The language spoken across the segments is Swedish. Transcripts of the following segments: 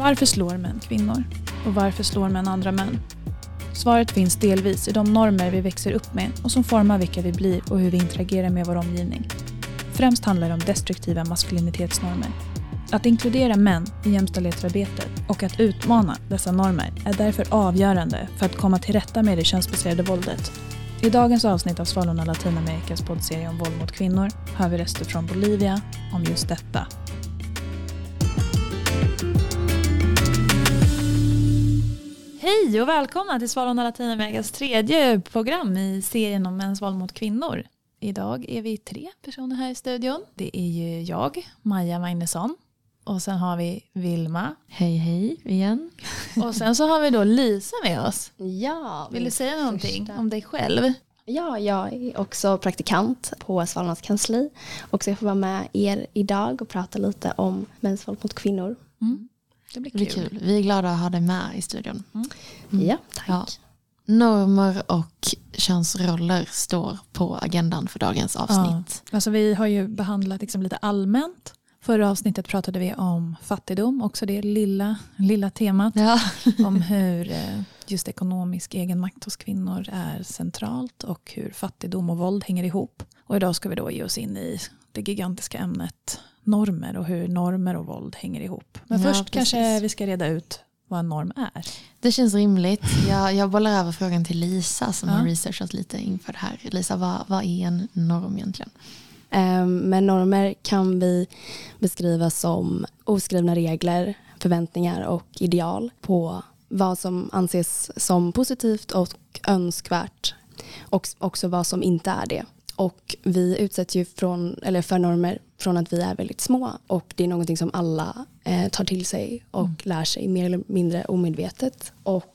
Varför slår män kvinnor? Och varför slår män andra män? Svaret finns delvis i de normer vi växer upp med och som formar vilka vi blir och hur vi interagerar med vår omgivning. Främst handlar det om destruktiva maskulinitetsnormer. Att inkludera män i jämställdhetsarbetet och att utmana dessa normer är därför avgörande för att komma till rätta med det könsbaserade våldet. I dagens avsnitt av Svalorna Latinamerikas poddserie om våld mot kvinnor hör vi röster från Bolivia om just detta. Hej och välkomna till Svalorna Latinamerikas tredje program i serien om mäns våld mot kvinnor. Idag är vi tre personer här i studion. Det är ju jag, Maja Magnusson. Och sen har vi Vilma. Hej hej igen. Och sen så har vi då Lisa med oss. Ja, Vill du säga någonting första. om dig själv? Ja, jag är också praktikant på Svalornas kansli och så jag får vara med er idag och prata lite om mäns våld mot kvinnor. Det blir Det blir kul. kul. Vi är glada att ha dig med i studion. Mm. Ja, tack. Ja. Normer och könsroller står på agendan för dagens avsnitt. Alltså vi har ju behandlat liksom lite allmänt. Förra avsnittet pratade vi om fattigdom, också det lilla, lilla temat. Ja. om hur eh, just ekonomisk egenmakt hos kvinnor är centralt och hur fattigdom och våld hänger ihop. Och idag ska vi då ge oss in i det gigantiska ämnet normer och hur normer och våld hänger ihop. Men Ja, först precis. kanske vi ska reda ut vad en norm är. Det känns rimligt. Jag, jag bollar över frågan till Lisa som Ja. har researchat lite inför det här. Lisa, vad, vad är en norm egentligen? Ehm, Men normer kan vi beskriva som oskrivna regler, förväntningar och ideal på vad som anses som positivt och önskvärt och också vad som inte är det. Och vi utsätts ju från, eller för normer från att vi är väldigt små och det är någonting som alla eh, tar till sig och lär sig mer eller mindre omedvetet. Och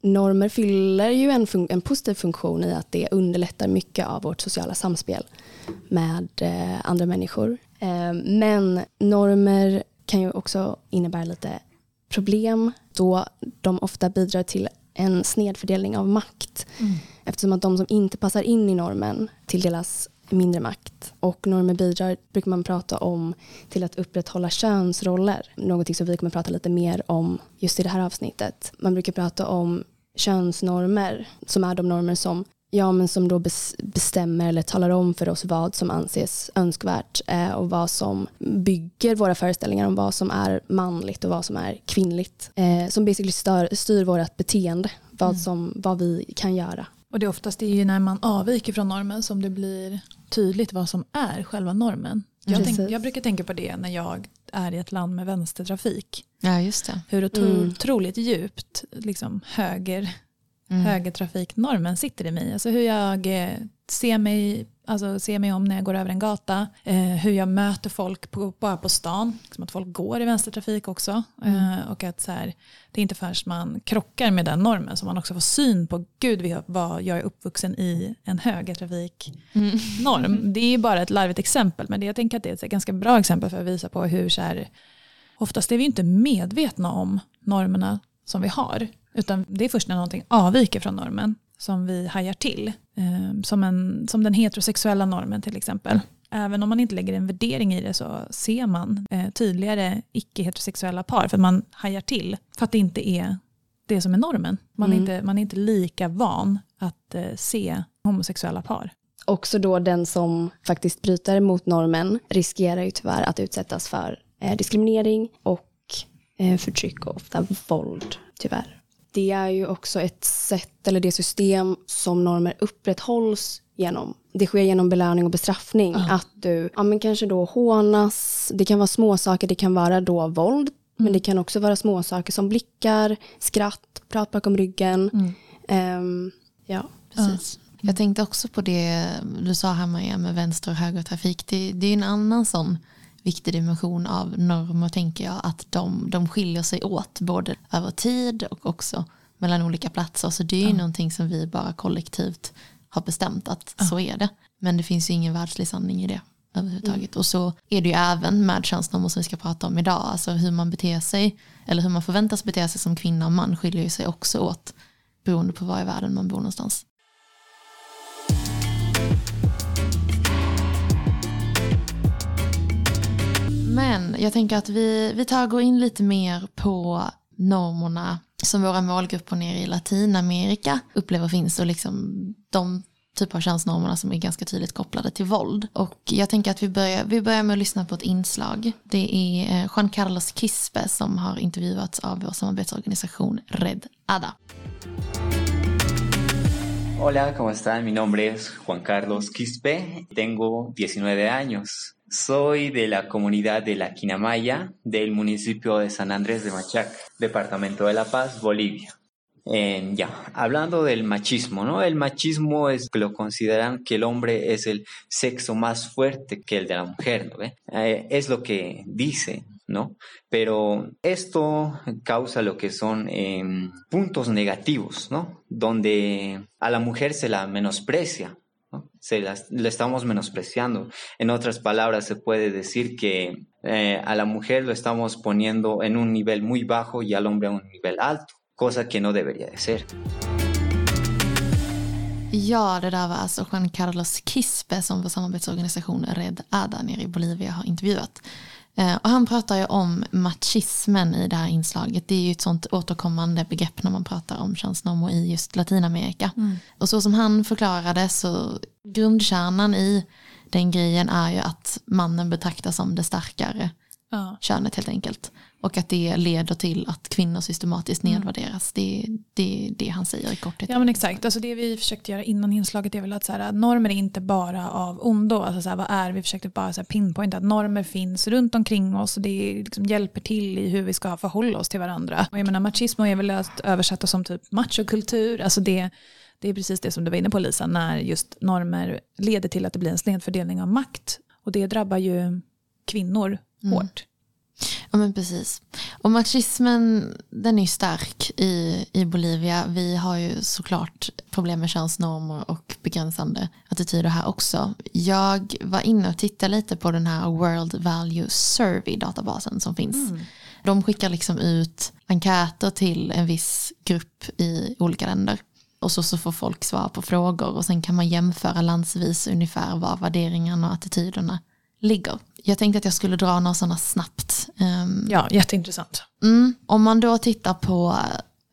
normer fyller ju en, en positiv funktion i att det underlättar mycket av vårt sociala samspel med eh, andra människor. Eh, men normer kan ju också innebära lite problem då de ofta bidrar till en snedfördelning av makt eftersom att de som inte passar in i normen tilldelas mindre makt. Och normer bidrar, brukar man prata om, till att upprätthålla könsroller. Någonting som vi kommer prata lite mer om just i det här avsnittet. Man brukar prata om könsnormer som är de normer som Ja, men som då bes- bestämmer eller talar om för oss vad som anses önskvärt eh, och vad som bygger våra föreställningar om vad som är manligt och vad som är kvinnligt. Eh, som basically stör, styr vårt beteende, vad, som, vad vi kan göra. Och det är oftast det är ju när man avviker från normen som det blir tydligt vad som är själva normen. Jag, tänk, jag brukar tänka på det när jag är i ett land med vänstertrafik. Ja, just det. Hur Mm. otroligt djupt liksom, höger, Mm. högertrafiknormen sitter i mig. Alltså hur jag eh, ser mig, alltså ser mig om när jag går över en gata. Eh, hur jag möter folk på, bara på stan. Liksom att folk går i vänstertrafik också. Mm. Eh, och att så här, det är inte förrän man krockar med den normen som man också får syn på gud vad jag är uppvuxen i en högertrafiknorm. Mm. Det är ju bara ett larvigt exempel men det, jag tänker att det är ett ganska bra exempel för att visa på hur så här, oftast är vi inte medvetna om normerna som vi har. Utan det är först när någonting avviker från normen som vi hajar till. Eh, som, en, som den heterosexuella normen till exempel. Även om man inte lägger en värdering i det så ser man eh, tydligare icke-heterosexuella par för att man hajar till. För att det inte är det som är normen. Man, är, Mm. inte, man är inte lika van att eh, se homosexuella par. Också då den som faktiskt bryter mot normen riskerar ju tyvärr att utsättas för eh, diskriminering och förtryck och ofta våld, tyvärr. Det är ju också ett sätt, eller det system som normer upprätthålls genom. Det sker genom belöning och bestraffning. Att du ja, men kanske då hånas, det kan vara små saker, det kan vara då våld, men det kan också vara små saker som blickar, skratt, prat bakom ryggen. Ehm, ja. Precis. Jag tänkte också på det du sa här Maria med vänster och högertrafik. Det, det är en annan sån viktig dimension av normer tänker jag. Att de, de skiljer sig åt både över tid och också mellan olika platser. Så det är ju någonting som vi bara kollektivt har bestämt att så är det. Men det finns ju ingen världslig sanning i det överhuvudtaget. Och så är det ju även med könsnormer som vi ska prata om idag. Alltså hur man beter sig eller hur man förväntas bete sig som kvinna och man skiljer ju sig också åt beroende på var i världen man bor någonstans. Men jag tänker att vi, vi tar och går in lite mer på normerna som våra målgrupper nere i Latinamerika upplever finns och liksom de typer av könsnormerna som är ganska tydligt kopplade till våld. Och jag tänker att vi börjar, vi börjar med att lyssna på ett inslag. Det är eh, Juan Carlos Quispe som har intervjuats av vår samarbetsorganisation Red Ada. Hola, ¿cómo están? Mi nombre es Juan Carlos Quispe, tengo 19 años. Soy de la comunidad de La Quinamaya, del municipio de San Andrés de Machac, departamento de La Paz, Bolivia. Ya, hablando del machismo, ¿no? El machismo es que lo consideran que el hombre es el sexo más fuerte que el de la mujer, ¿no? Eh, es lo que dice, ¿no? Pero esto causa lo que son eh, puntos negativos, ¿no? Donde a la mujer se la menosprecia, ¿no? Se la, la, estamos menospreciando. En otras palabras, se puede decir que eh, a la mujer lo estamos poniendo en un nivel muy bajo y al hombre a un nivel alto, cosa que no debería de ser. Ja, det där var alltså Juan Carlos Quispe som vår samarbetsorganisation Red Ada nere i Bolivia har intervjuat. Och han pratar ju om machismen i det här inslaget. Det är ju ett sånt återkommande begrepp när man pratar om könsnormer i just Latinamerika. Mm. Och så som han förklarade så grundkärnan i den grejen är ju att mannen betraktas som det starkare ja. könet helt enkelt. Och att det leder till att kvinnor systematiskt nedvärderas. Mm. Det, det är det han säger i korthet. Ja men exakt, alltså det vi försökte göra innan inslaget är väl att så här, normer är inte bara av ondo. Alltså så här, vad är Vi försökte bara så här, pinpointa att normer finns runt omkring oss och det liksom hjälper till i hur vi ska förhålla oss till varandra. Och jag menar machismo är väl att översätta som typ machokultur. Alltså det, det är precis det som du var inne på Lisa, när just normer leder till att det blir en snedfördelning av makt. Och det drabbar ju kvinnor mm. hårt. Ja men precis. Och machismen den är ju stark i, i Bolivia. Vi har ju såklart problem med könsnormer och begränsande attityder här också. Jag var inne och tittade lite på den här World Value Survey-databasen som finns. Mm. De skickar liksom ut enkäter till en viss grupp i olika länder. Och så, så får folk svara på frågor och sen kan man jämföra landsvis ungefär var värderingarna och attityderna ligger. Jag tänkte att jag skulle dra några sådana snabbt. Um, ja, jätteintressant. Mm, om man då tittar på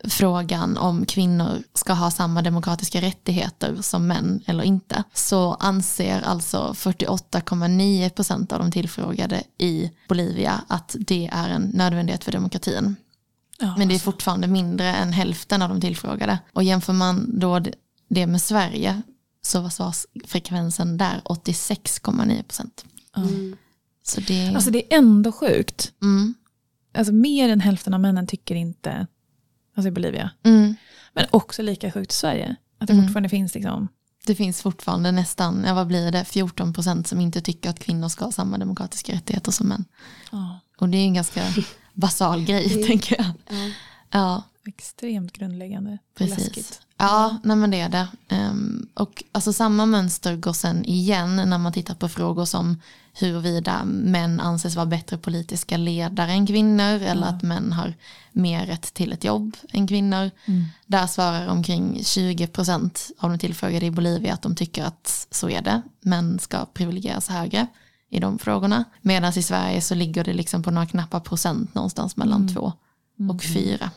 frågan om kvinnor ska ha samma demokratiska rättigheter som män eller inte så anser alltså 48,9 procent av de tillfrågade i Bolivia att det är en nödvändighet för demokratin. Ja, Men det är alltså. fortfarande mindre än hälften av de tillfrågade. Och jämför man då det med Sverige så var svarsfrekvensen där 86,9 procent. Mm. Så det... Alltså det är ändå sjukt. Mm. Alltså mer än hälften av männen tycker inte, alltså i Bolivia. Mm. Men också lika sjukt i Sverige. Att det mm. fortfarande finns liksom. Det finns fortfarande nästan, ja, vad blir det, 14 procent som inte tycker att kvinnor ska ha samma demokratiska rättigheter som män. Oh. Och det är en ganska basal grej, tänker jag. Ja. ja. Extremt grundläggande. Precis. Läskigt. Ja, nej men det är det. Um, och alltså samma mönster går sen igen när man tittar på frågor som huruvida män anses vara bättre politiska ledare än kvinnor eller att män har mer rätt till ett jobb än kvinnor. Mm. Där svarar omkring 20% av de tillfrågade i Bolivia att de tycker att så är det. Män ska privilegieras högre i de frågorna. Medan i Sverige så ligger det liksom på några knappa procent någonstans mellan mm. två och mm. fyra.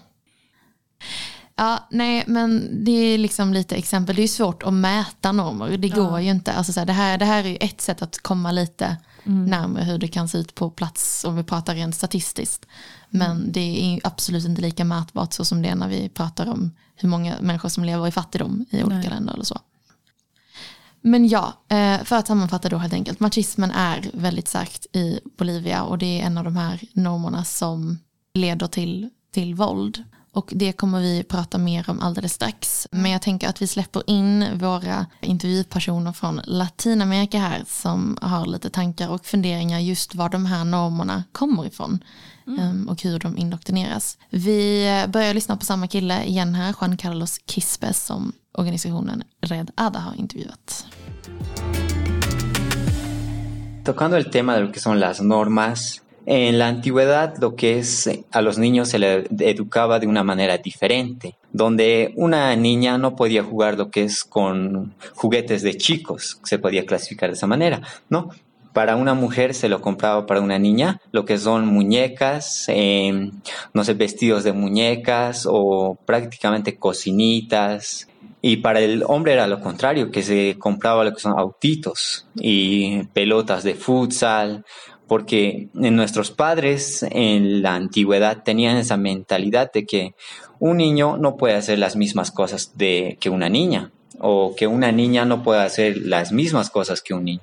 Ja, nej, men det är liksom lite exempel. Det är svårt att mäta normer. Det går ja. ju inte. Alltså så här, det, här, det här är ett sätt att komma lite mm. närmare hur det kan se ut på plats om vi pratar rent statistiskt. Men mm. det är absolut inte lika mätbart så som det är när vi pratar om hur många människor som lever i fattigdom i olika nej. länder eller så. Men ja, eh, för att sammanfatta då helt enkelt. Machismen är väldigt starkt i Bolivia och det är en av de här normerna som leder till, till våld. Och det kommer vi prata mer om alldeles strax. Men jag tänker att vi släpper in våra intervjupersoner från Latinamerika här som har lite tankar och funderingar just var de här normerna kommer ifrån. Mm. Ehm, och hur de indoktrineras. Vi börjar lyssna på samma kille igen här, Juan Carlos Quispe som organisationen Red Ada har intervjuat. Tocando el tema de lo que son las normas En la antigüedad lo que es a los niños se les educaba de una manera diferente, donde una niña no podía jugar lo que es con juguetes de chicos, se podía clasificar de esa manera, ¿no? para una mujer se lo compraba para una niña, lo que son muñecas, eh, no sé, vestidos de muñecas o prácticamente cocinitas. Y para el hombre era lo contrario, que se compraba lo que son autitos y pelotas de futsal, porque nuestros padres en la antigüedad tenían esa mentalidad de que un niño no puede hacer las mismas cosas de, que una niña o que una niña no puede hacer las mismas cosas que un niño.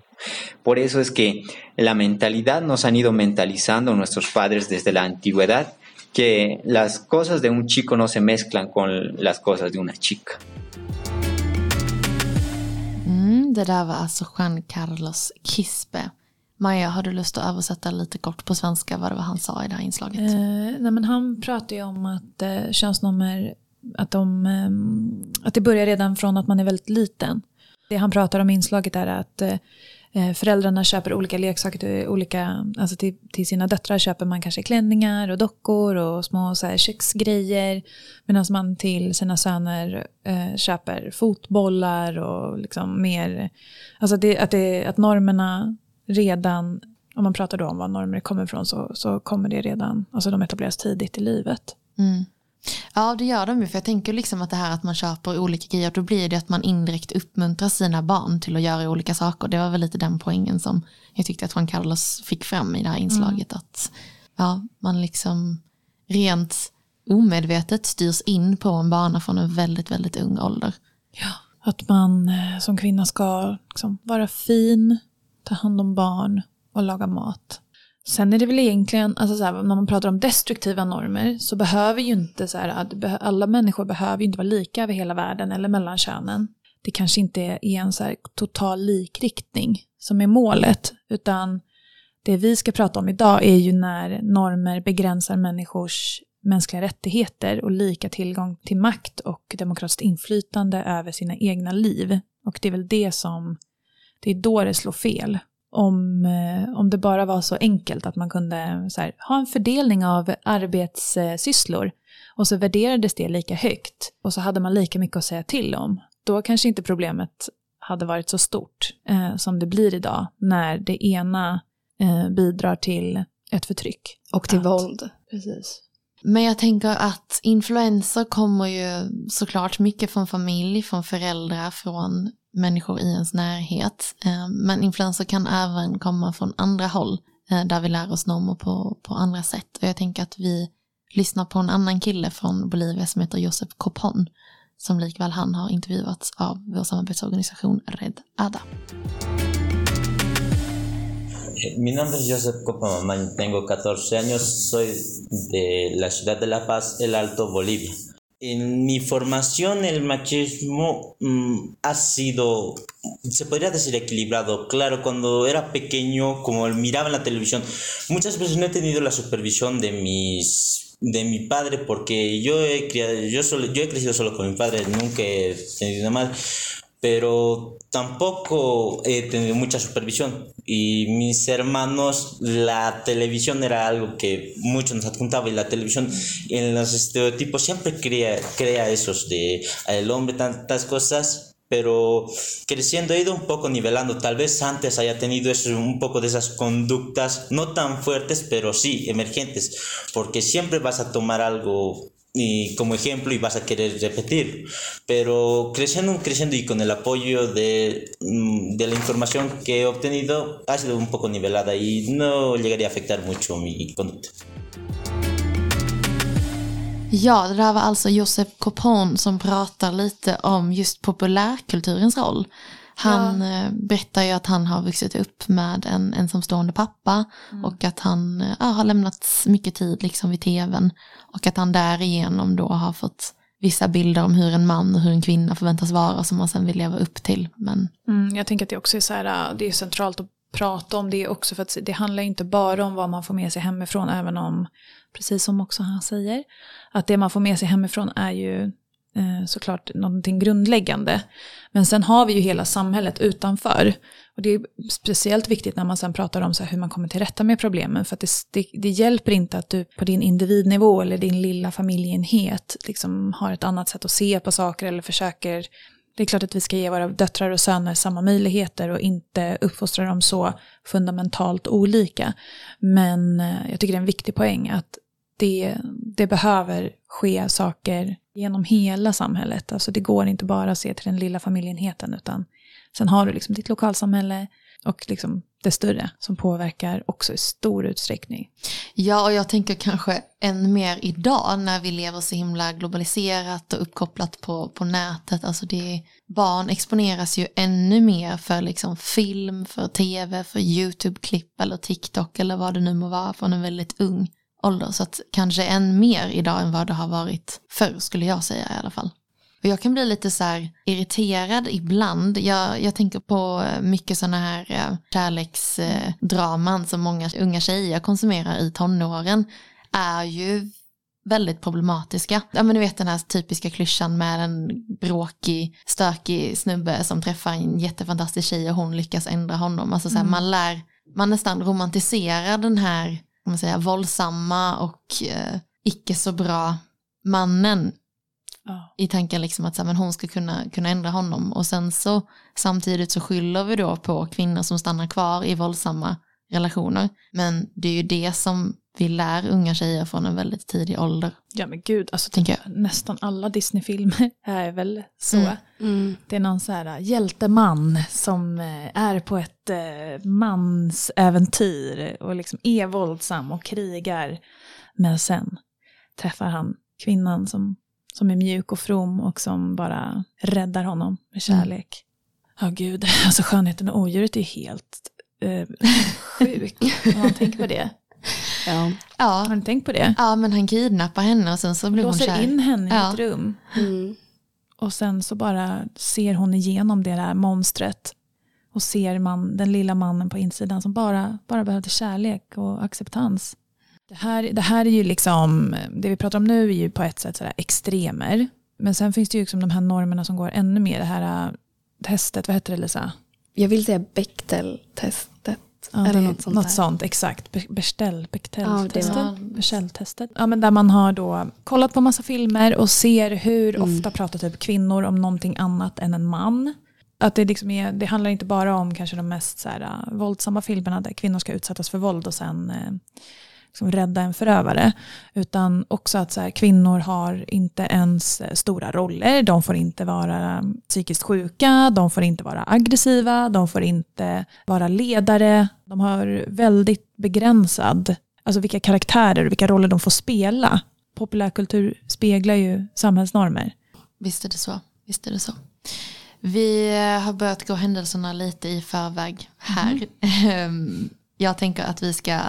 Por eso es que la mentalidad nos han ido mentalizando nuestros padres desde la antigüedad que las cosas de un chico no se mezclan con las cosas de una chica. Mm, det där Juan Carlos Quispe. Maja, har du lust att översätta lite kort på svenska vad det var han sa i det här inslaget? Eh, nej men han pratar ju om att eh, könsnormer, att, de, eh, att det börjar redan från att man är väldigt liten. Det han pratar om i inslaget är att eh, eh föräldrarna köper olika leksaker till, olika, alltså till, till, sina döttrar köper man kanske klänningar och dockor och små så här, köksgrejer. Medan man till sina söner eh, köper fotbollar och liksom mer, alltså det, att, det, att normerna redan, om man pratar då om var normer kommer ifrån, så, så kommer det redan, alltså de etableras tidigt i livet. Mm. Ja, det gör de ju. För jag tänker liksom att det här att man köper olika grejer, då blir det att man indirekt uppmuntrar sina barn till att göra olika saker. Det var väl lite den poängen som jag tyckte att Juan Carlos fick fram i det här inslaget. Mm. Att ja, man liksom rent omedvetet styrs in på en bana från en väldigt, väldigt ung ålder. Ja, att man eh, som kvinna ska liksom vara fin, ta hand om barn och laga mat. Sen är det väl egentligen, alltså så här, när man pratar om destruktiva normer så behöver ju inte så här, alla människor behöver ju inte vara lika över hela världen eller mellan könen. Det kanske inte är en så här total likriktning som är målet, utan det vi ska prata om idag är ju när normer begränsar människors mänskliga rättigheter och lika tillgång till makt och demokratiskt inflytande över sina egna liv. Och det är väl det som det är då det slår fel. Om, eh, om det bara var så enkelt att man kunde här, ha en fördelning av arbetssysslor och så värderades det lika högt och så hade man lika mycket att säga till om. Då kanske inte problemet hade varit så stort eh, som det blir idag när det ena eh, bidrar till ett förtryck. Och till att, våld. Precis. Men jag tänker att influenser kommer ju såklart mycket från familj, från föräldrar, från människor i ens närhet. Eh, men influenser kan även komma från andra håll eh, där vi lär oss normer på, på andra sätt. Och jag tänker att vi lyssnar på en annan kille från Bolivia som heter Josep Copon som likväl han har intervjuats av vår samarbetsorganisation Red Ada. Eh, mi nombre es Josep Copamamán, tengo 14 años, soy de la ciudad de La Paz, El Alto, Bolivia. En mi formación el machismo mm, ha sido, se podría decir equilibrado. Claro, cuando era pequeño, como miraba en la televisión, muchas veces no he tenido la supervisión de mis de mi padre porque yo he yo solo, yo he crecido solo con mi padre, nunca he tenido madre pero tampoco he tenido mucha supervisión. Y mis hermanos, la televisión era algo que mucho nos adjuntaba y la televisión en los estereotipos siempre crea, crea esos de el hombre, tantas cosas. Pero creciendo he ido un poco nivelando. Tal vez antes haya tenido eso, un poco de esas conductas, no tan fuertes, pero sí emergentes. Porque siempre vas a tomar algo y como ejemplo y vas a querer repetir. Pero creciendo, creciendo y con el apoyo de, mm, de la información que he obtenido ha sido un poco nivelada y no llegaría a afektar mucho mi conducta. Ja, det där var alltså Josep Copon som pratar lite om just populärkulturens roll. Han ja. Eh, berättar ju att han har vuxit upp med en ensamstående pappa mm. och att han ja, har lämnat mycket tid liksom vid tvn och att han därigenom då har fått vissa bilder om hur en man och hur en kvinna förväntas vara som man sen vill leva upp till. Men... Mm, jag tänker att det också är så här, det är centralt att prata om det också för att det handlar inte bara om vad man får med sig hemifrån även om, precis som också han säger, att det man får med sig hemifrån är ju eh, Eh, såklart någonting grundläggande. Men sen har vi ju hela samhället utanför. Och det är speciellt viktigt när man sen pratar om så hur man kommer till rätta med problemen. För att det, det, det, hjälper inte att du på din individnivå eller din lilla familjeenhet liksom har ett annat sätt att se på saker eller försöker Det är klart att vi ska ge våra döttrar och söner samma möjligheter och inte uppfostra dem så fundamentalt olika. Men eh, jag tycker det är en viktig poäng att det, det behöver ske saker genom hela samhället. Alltså det går inte bara att se till den lilla familjenheten utan sen har du liksom ditt lokalsamhälle och liksom det större som påverkar också i stor utsträckning. Ja, och jag tänker kanske än mer idag när vi lever så himla globaliserat och uppkopplat på, på nätet. Alltså det, barn exponeras ju ännu mer för liksom film, för tv, för YouTube-klipp eller TikTok eller vad det nu må vara från en väldigt ung ålder. Så att kanske än mer idag än vad det har varit förr skulle jag säga i alla fall. Och jag kan bli lite så här irriterad ibland. Jag, jag tänker på mycket sådana här eh, kärleksdraman som många unga tjejer konsumerar i tonåren är ju väldigt problematiska. Ja men du vet den här typiska klyschan med en bråkig, stökig snubbe som träffar en jättefantastisk tjej och hon lyckas ändra honom. Alltså så här, mm. man lär, man nästan romantiserar den här man säga, våldsamma och eh, icke så bra mannen i tanken liksom att så här, men hon ska kunna, kunna ändra honom. Och sen så samtidigt så skyller vi då på kvinnor som stannar kvar i våldsamma relationer. Men det är ju det som vi lär unga tjejer från en väldigt tidig ålder. Ja men gud, alltså typ nästan alla Disney-filmer är väl så. Mm. Mm. Det är någon så här hjälteman som eh, är på ett eh, mansäventyr och liksom är våldsam och krigar. Men sen träffar han kvinnan som, som är mjuk och from och som bara räddar honom med kärlek. Ja mm. oh, gud, alltså skönheten och odjuret är helt eh, sjuk om man tänker på det. Ja. ja. Har ni tänkt på det? Ja, men han kidnappar henne och sen så blir Låser hon kär. in henne i ett rum. Mm. Och sen så bara ser hon igenom det där monstret. Och ser man den lilla mannen på insidan som bara, bara behövde kärlek och acceptans. Det här, det här är ju liksom, det vi pratar om nu är ju på ett sätt sådär extremer. Men sen finns det ju liksom de här normerna som går ännu mer. Det här äh, testet, vad heter det Lisa? Jag vill säga Ja, Eller något sånt, något sånt exakt. Beställ, Beställtestet. Ja, men där man har då kollat på massa filmer och ser hur mm. ofta pratar typ kvinnor om någonting annat än en man. Att det, liksom är, det handlar inte bara om kanske de mest så här, äh, våldsamma filmerna där kvinnor ska utsättas för våld och sen eh, liksom rädda en förövare. Utan också att så här, kvinnor har inte ens eh, stora roller. De får inte vara psykiskt sjuka, de får inte vara aggressiva, de får inte vara ledare. De har väldigt begränsad, alltså vilka karaktärer och vilka roller de får spela. Populärkultur speglar ju samhällsnormer. Visst är det så. Visst är det så. Vi eh, har börjat gå händelserna lite i förväg här. Mm. Jag tänker att vi ska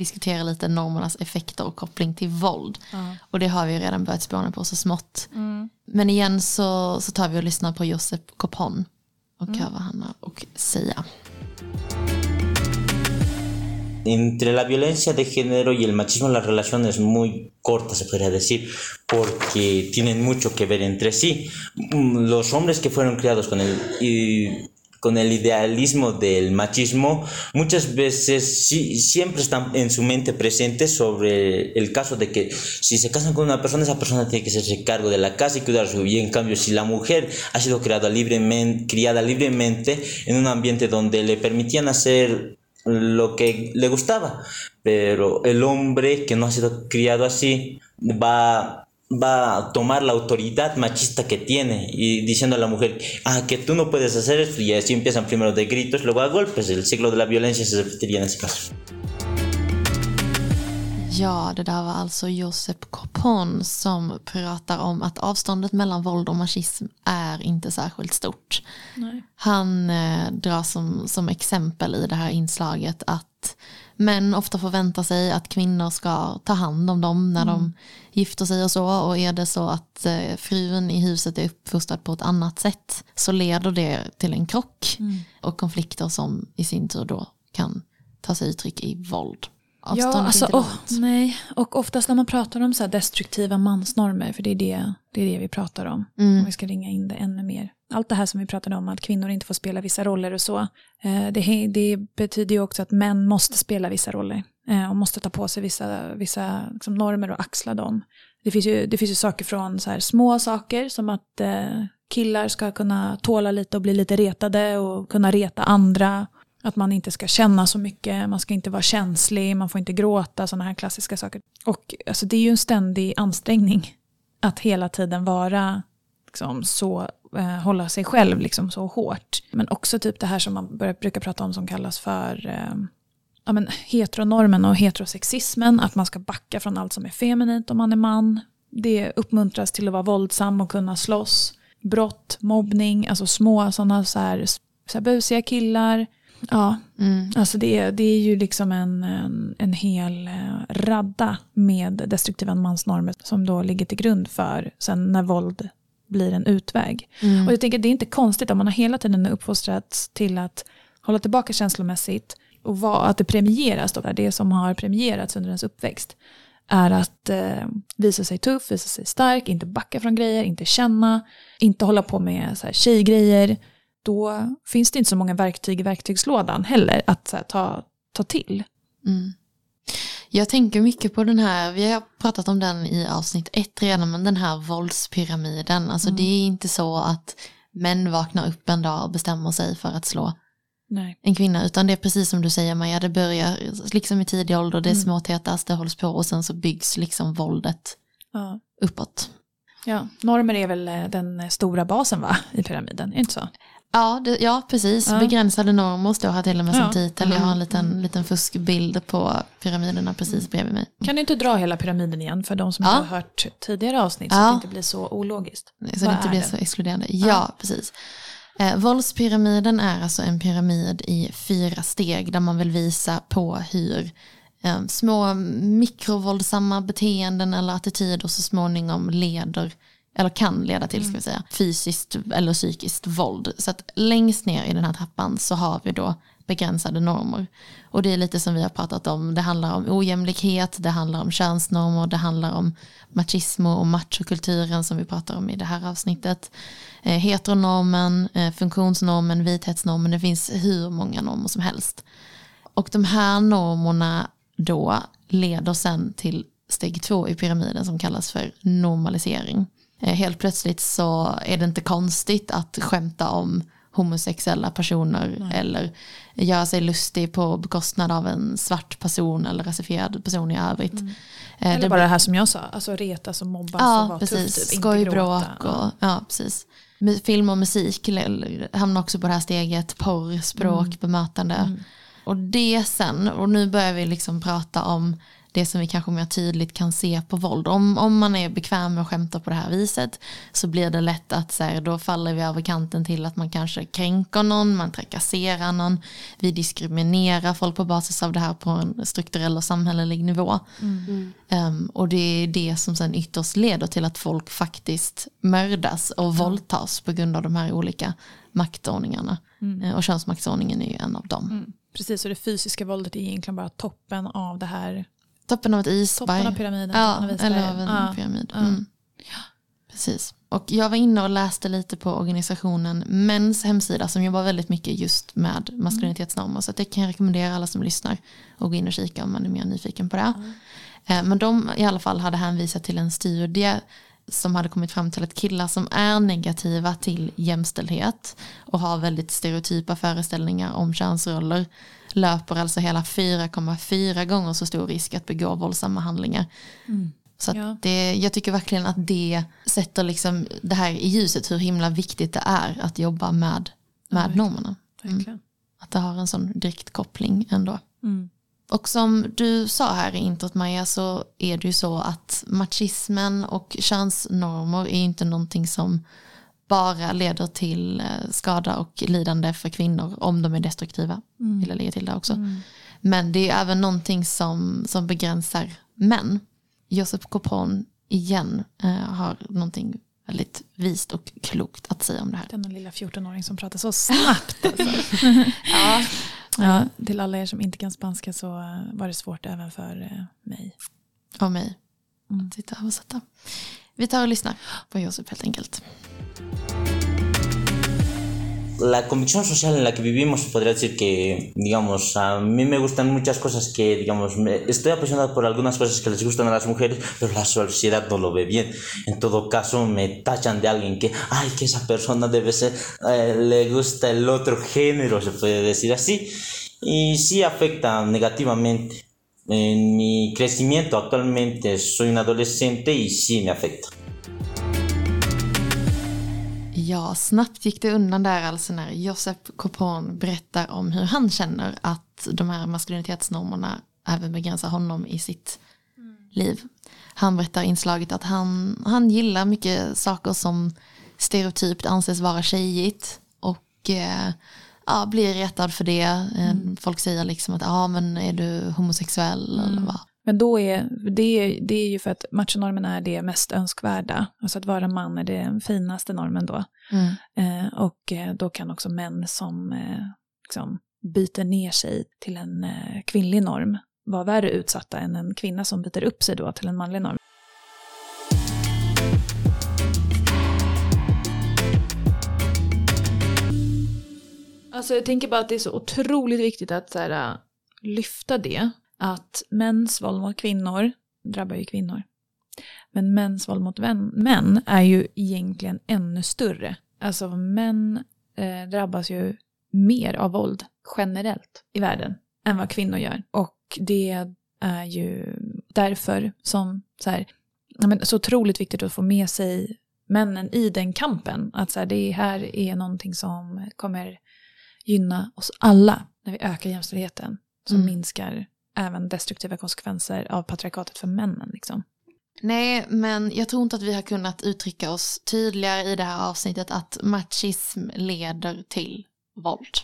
diskutera lite normernas effekter och koppling till våld. Mm. Och det har vi redan börjat spåna på så smått. Mm. Men igen så, så tar vi och lyssnar på Josep Copon och mm. hör vad han har att säga. Entre la violencia de género y el machismo la relación es muy corta, se podría decir, porque tienen mucho que ver entre sí. Mm, los hombres que fueron criados con el con el idealismo del machismo, muchas veces sí, siempre están en su mente presentes sobre el caso de que si se casan con una persona, esa persona tiene que hacerse cargo de la casa y cuidar su bien. En cambio, si la mujer ha sido criada libremente, criada libremente en un ambiente donde le permitían hacer lo que le gustaba, pero el hombre que no ha sido criado así va va a tomar la autoridad machista que tiene y diciendo a la mujer, ah, que tú no puedes hacer esto y así empiezan primero de gritos, luego a golpes. El ciclo de la violencia se repetiría en ese caso. Ja, det där var alltså Josep Copon som pratar om att avståndet mellan våld och machism är inte särskilt stort. Nej. Han eh, drar som, som exempel i det här inslaget att män ofta förväntar sig att kvinnor ska ta hand om dem när mm. de gifter sig och så. Och är det så att eh, frun i huset är uppfostrad på ett annat sätt så leder det till en krock mm. och konflikter som i sin tur då kan ta sig uttryck i våld. Ja, alltså, oh, nej. Och oftast när man pratar om så destruktiva mansnormer, för det är det, det, är det vi pratar om, mm. om vi ska ringa in det ännu mer. Allt det här som vi pratade om, att kvinnor inte får spela vissa roller och så, eh, det, det betyder ju också att män måste spela vissa roller eh, och måste ta på sig vissa, vissa liksom, normer och axla dem. Det finns, ju, det finns ju saker från så här små saker som att eh, killar ska kunna tåla lite och bli lite retade och kunna reta andra. Att man inte ska känna så mycket, man ska inte vara känslig, man får inte gråta, sådana här klassiska saker. Och alltså, det är ju en ständig ansträngning att hela tiden vara liksom, så, eh, hålla sig själv liksom, så hårt. Men också typ det här som man börjar, brukar prata om som kallas för eh, ja, men, heteronormen och heterosexismen, att man ska backa från allt som är feminint om man är man. Det uppmuntras till att vara våldsam och kunna slåss. Brott, mobbning, alltså små sådana så här, så här busiga killar. Ja, Mm. alltså det, det är ju liksom en, en, en hel eh, radda med destruktiva mansnormer som då ligger till grund för sen när våld blir en utväg. Mm. Och jag tänker det är inte konstigt om man har hela tiden uppfostrats till att hålla tillbaka känslomässigt och vad, att det premieras, då, det som har premierats under ens uppväxt, är att eh, visa sig tuff, visa sig stark, inte backa från grejer, inte känna, inte hålla på med så här, tjejgrejer. Då finns det inte så många verktyg i verktygslådan heller att här, ta, ta till. Mm. Jag tänker mycket på den här, vi har pratat om den i avsnitt ett redan, men den här våldspyramiden. Alltså det är inte så att män vaknar upp en dag och bestämmer sig för att slå Nej. en kvinna, utan det är precis som du säger Maja, det börjar liksom i tidig ålder, det är Mm. småtätas, det hålls på och sen så byggs liksom våldet Ja. uppåt. Ja, normer är väl eh, den stora basen va, i pyramiden, är det inte så? Ja, det, ja precis. Ja. Begränsade normer står här till och med som Ja. titel. Jag har en liten, liten fuskbild på pyramiderna precis bredvid mig. Kan du inte dra hela pyramiden igen för de som Ja. inte har hört tidigare avsnitt så att det inte blir så ologiskt? Så Vad det inte blir den? så exkluderande. Ja, precis. Eh, våldspyramiden är alltså en pyramid i fyra steg där man vill visa på hur eh, små mikrovåldsamma beteenden eller attityder så småningom leder eller kan leda till ska vi säga, fysiskt eller psykiskt våld. Så att längst ner i den här trappan så har vi då begränsade normer. Och det är lite som vi har pratat om, det handlar om ojämlikhet, det handlar om könsnormer, det handlar om machismo och machokulturen som vi pratar om i det här avsnittet. Eh, heteronormen, eh, funktionsnormen, vithetsnormen, det finns hur många normer som helst. Och de här normerna då leder sen till steg två i pyramiden som kallas för normalisering. Eh, Helt plötsligt så är det inte konstigt att skämta om homosexuella personer eller göra sig lustig på bekostnad av en svart person eller rasifierad person i övrigt. Eh, Eller det bara det här som jag sa, alltså retas och mobbas och Ja, vara precis. tuff, typ, Skojbråk gråta. och, ja, precis. Film och musik hamnar också på det här steget. Porr, språk, Mm. bemötande. Och det sen, och nu börjar vi liksom prata om det som vi kanske mer tydligt kan se på våld. Om, om man är bekväm med att skämta på det här viset så blir det lätt att så här, då faller vi över kanten till att man kanske kränker någon, man trakasserar någon, vi diskriminerar folk på basis av det här på en strukturell och samhällelig nivå. Um, och det är det som sen ytterst leder till att folk faktiskt mördas och våldtas på grund av de här olika maktordningarna. Eh, Och könsmaktsordningen är ju en av dem. Mm. Precis, och det fysiska våldet är egentligen bara toppen av det här, Toppen av ett isberg. toppen av pyramiden. Ja, eller av en Ja. pyramid. Ja. Mm. Precis. Och jag var inne och läste lite på organisationen Mäns hemsida som jobbar väldigt mycket just med maskulinitetsnormer. Så det kan jag rekommendera alla som lyssnar att gå in och kika om man är mer nyfiken på det. Eh, Men de i alla fall hade hänvisat till en studie som hade kommit fram till att killar som är negativa till jämställdhet och har väldigt stereotypa föreställningar om könsroller löper alltså hela 4,4 gånger så stor risk att begå våldsamma handlingar. Så att Ja. det, jag tycker verkligen att det sätter liksom det här i ljuset hur himla viktigt det är att jobba med, med verkligen. normerna. Verkligen. Att det har en sån direkt koppling ändå. Mm. Och som du sa här i introt Maja så är det ju så att machismen och könsnormer är inte någonting som bara leder till eh, skada och lidande för kvinnor om de är destruktiva. Vill jag lägga till där också. Men det är även någonting som, som begränsar män. Josep Copron igen eh, har någonting väldigt vist och klokt att säga om det här. Denna lilla 14-åring som pratar så snabbt. Alltså. ja. Ja, till alla er som inte kan spanska så eh, var det svårt även för eh, mig. Av mig. Mm. Att sitta och översätta. Vi tar och lyssnar på Josep helt enkelt. La convicción social en la que vivimos podría decir que, digamos, a mí me gustan muchas cosas que, digamos, estoy apasionado por algunas cosas que les gustan a las mujeres, pero la sociedad no lo ve bien. En todo caso, me tachan de alguien que, ay, que esa persona debe ser, eh, le gusta el otro género, se puede decir así. Y sí afecta negativamente. En mi crecimiento actualmente soy un adolescente y sí me afecta. Ja, snabbt gick det undan där alltså när Josep Copon berättar om hur han känner att de här maskulinitetsnormerna även begränsar honom i sitt mm. liv. Han berättar inslaget att han, han gillar mycket saker som stereotypt anses vara tjejigt och eh, ja, blir retad för det. Mm. Folk säger liksom att ja men är du homosexuell mm. eller vad? Men då är det, det är ju för att machonormen är det mest önskvärda. Alltså att vara man är den finaste normen då. Mm. Eh, och eh, då kan också män som eh, liksom byter ner sig till en eh, kvinnlig norm vara värre utsatta än en kvinna som byter upp sig då till en manlig norm. Alltså jag tänker bara att det är så otroligt viktigt att så här, lyfta det att mäns våld mot kvinnor drabbar ju kvinnor. Men mäns våld mot män är ju egentligen ännu större. Alltså män eh, drabbas ju mer av våld generellt i världen än vad kvinnor gör. Och det är ju därför som så, här, men, så otroligt viktigt att få med sig männen i den kampen. Att så här, det här är någonting som kommer gynna oss alla när vi ökar jämställdheten. Som mm. minskar även destruktiva konsekvenser av patriarkatet för männen. Liksom. Nej, men jag tror inte att vi har kunnat uttrycka oss tydligare i det här avsnittet att machism leder till våld.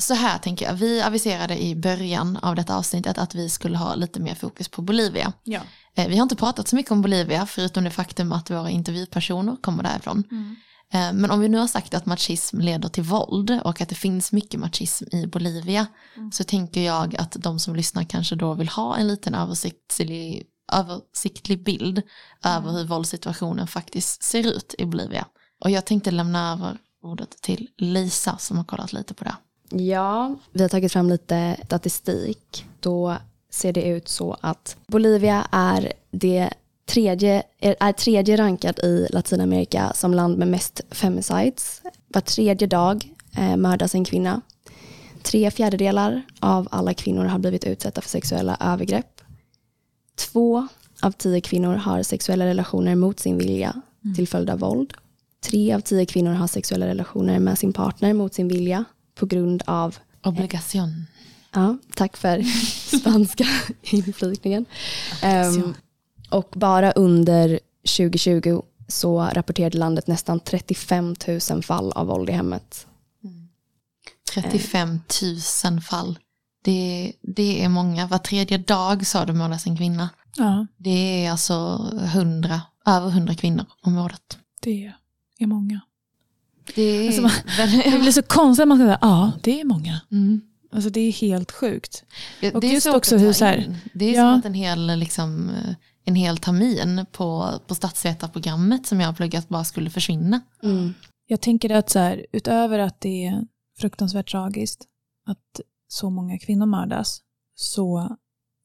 Så här tänker jag, vi aviserade i början av detta avsnittet att vi skulle ha lite mer fokus på Bolivia. Ja. Eh, vi har inte pratat så mycket om Bolivia förutom det faktum att våra intervjupersoner kommer därifrån. Mm. Eh, men om vi nu har sagt att machism leder till våld och att det finns mycket machism i Bolivia mm. så tänker jag att de som lyssnar kanske då vill ha en liten översiktlig, översiktlig bild mm. över hur våldssituationen faktiskt ser ut i Bolivia. Och jag tänkte lämna över ordet till Lisa som har kollat lite på det. Ja, vi har tagit fram lite statistik. Då ser det ut så att Bolivia är det tredje, är tredje rankad i Latinamerika som land med mest femicides. Var tredje dag eh, mördas en kvinna. Tre fjärdedelar av alla kvinnor har blivit utsatta för sexuella övergrepp. Två av tio kvinnor har sexuella relationer mot sin vilja mm. till följd av våld. Tre av tio kvinnor har sexuella relationer med sin partner mot sin vilja på grund av Obligation. Ja, tack för spanska inflikningen. Um, och bara under 2020 så rapporterade landet nästan 35 000 fall av våld i hemmet. Mm. 35 000 fall. Det, det är många. Var tredje dag sa du mördas en kvinna. Ja. Det är alltså 100, över 100 kvinnor om året. Det är många. Det, är alltså man, det blir så konstigt att man säga ja det är många. Mm. Alltså det är helt sjukt. Ja, och just också hur så här, Det är ja. som att en hel liksom, en hel termin på, på statsvetarprogrammet som jag har pluggat bara skulle försvinna. Mm. Jag tänker att så här, utöver att det är fruktansvärt tragiskt att så många kvinnor mördas så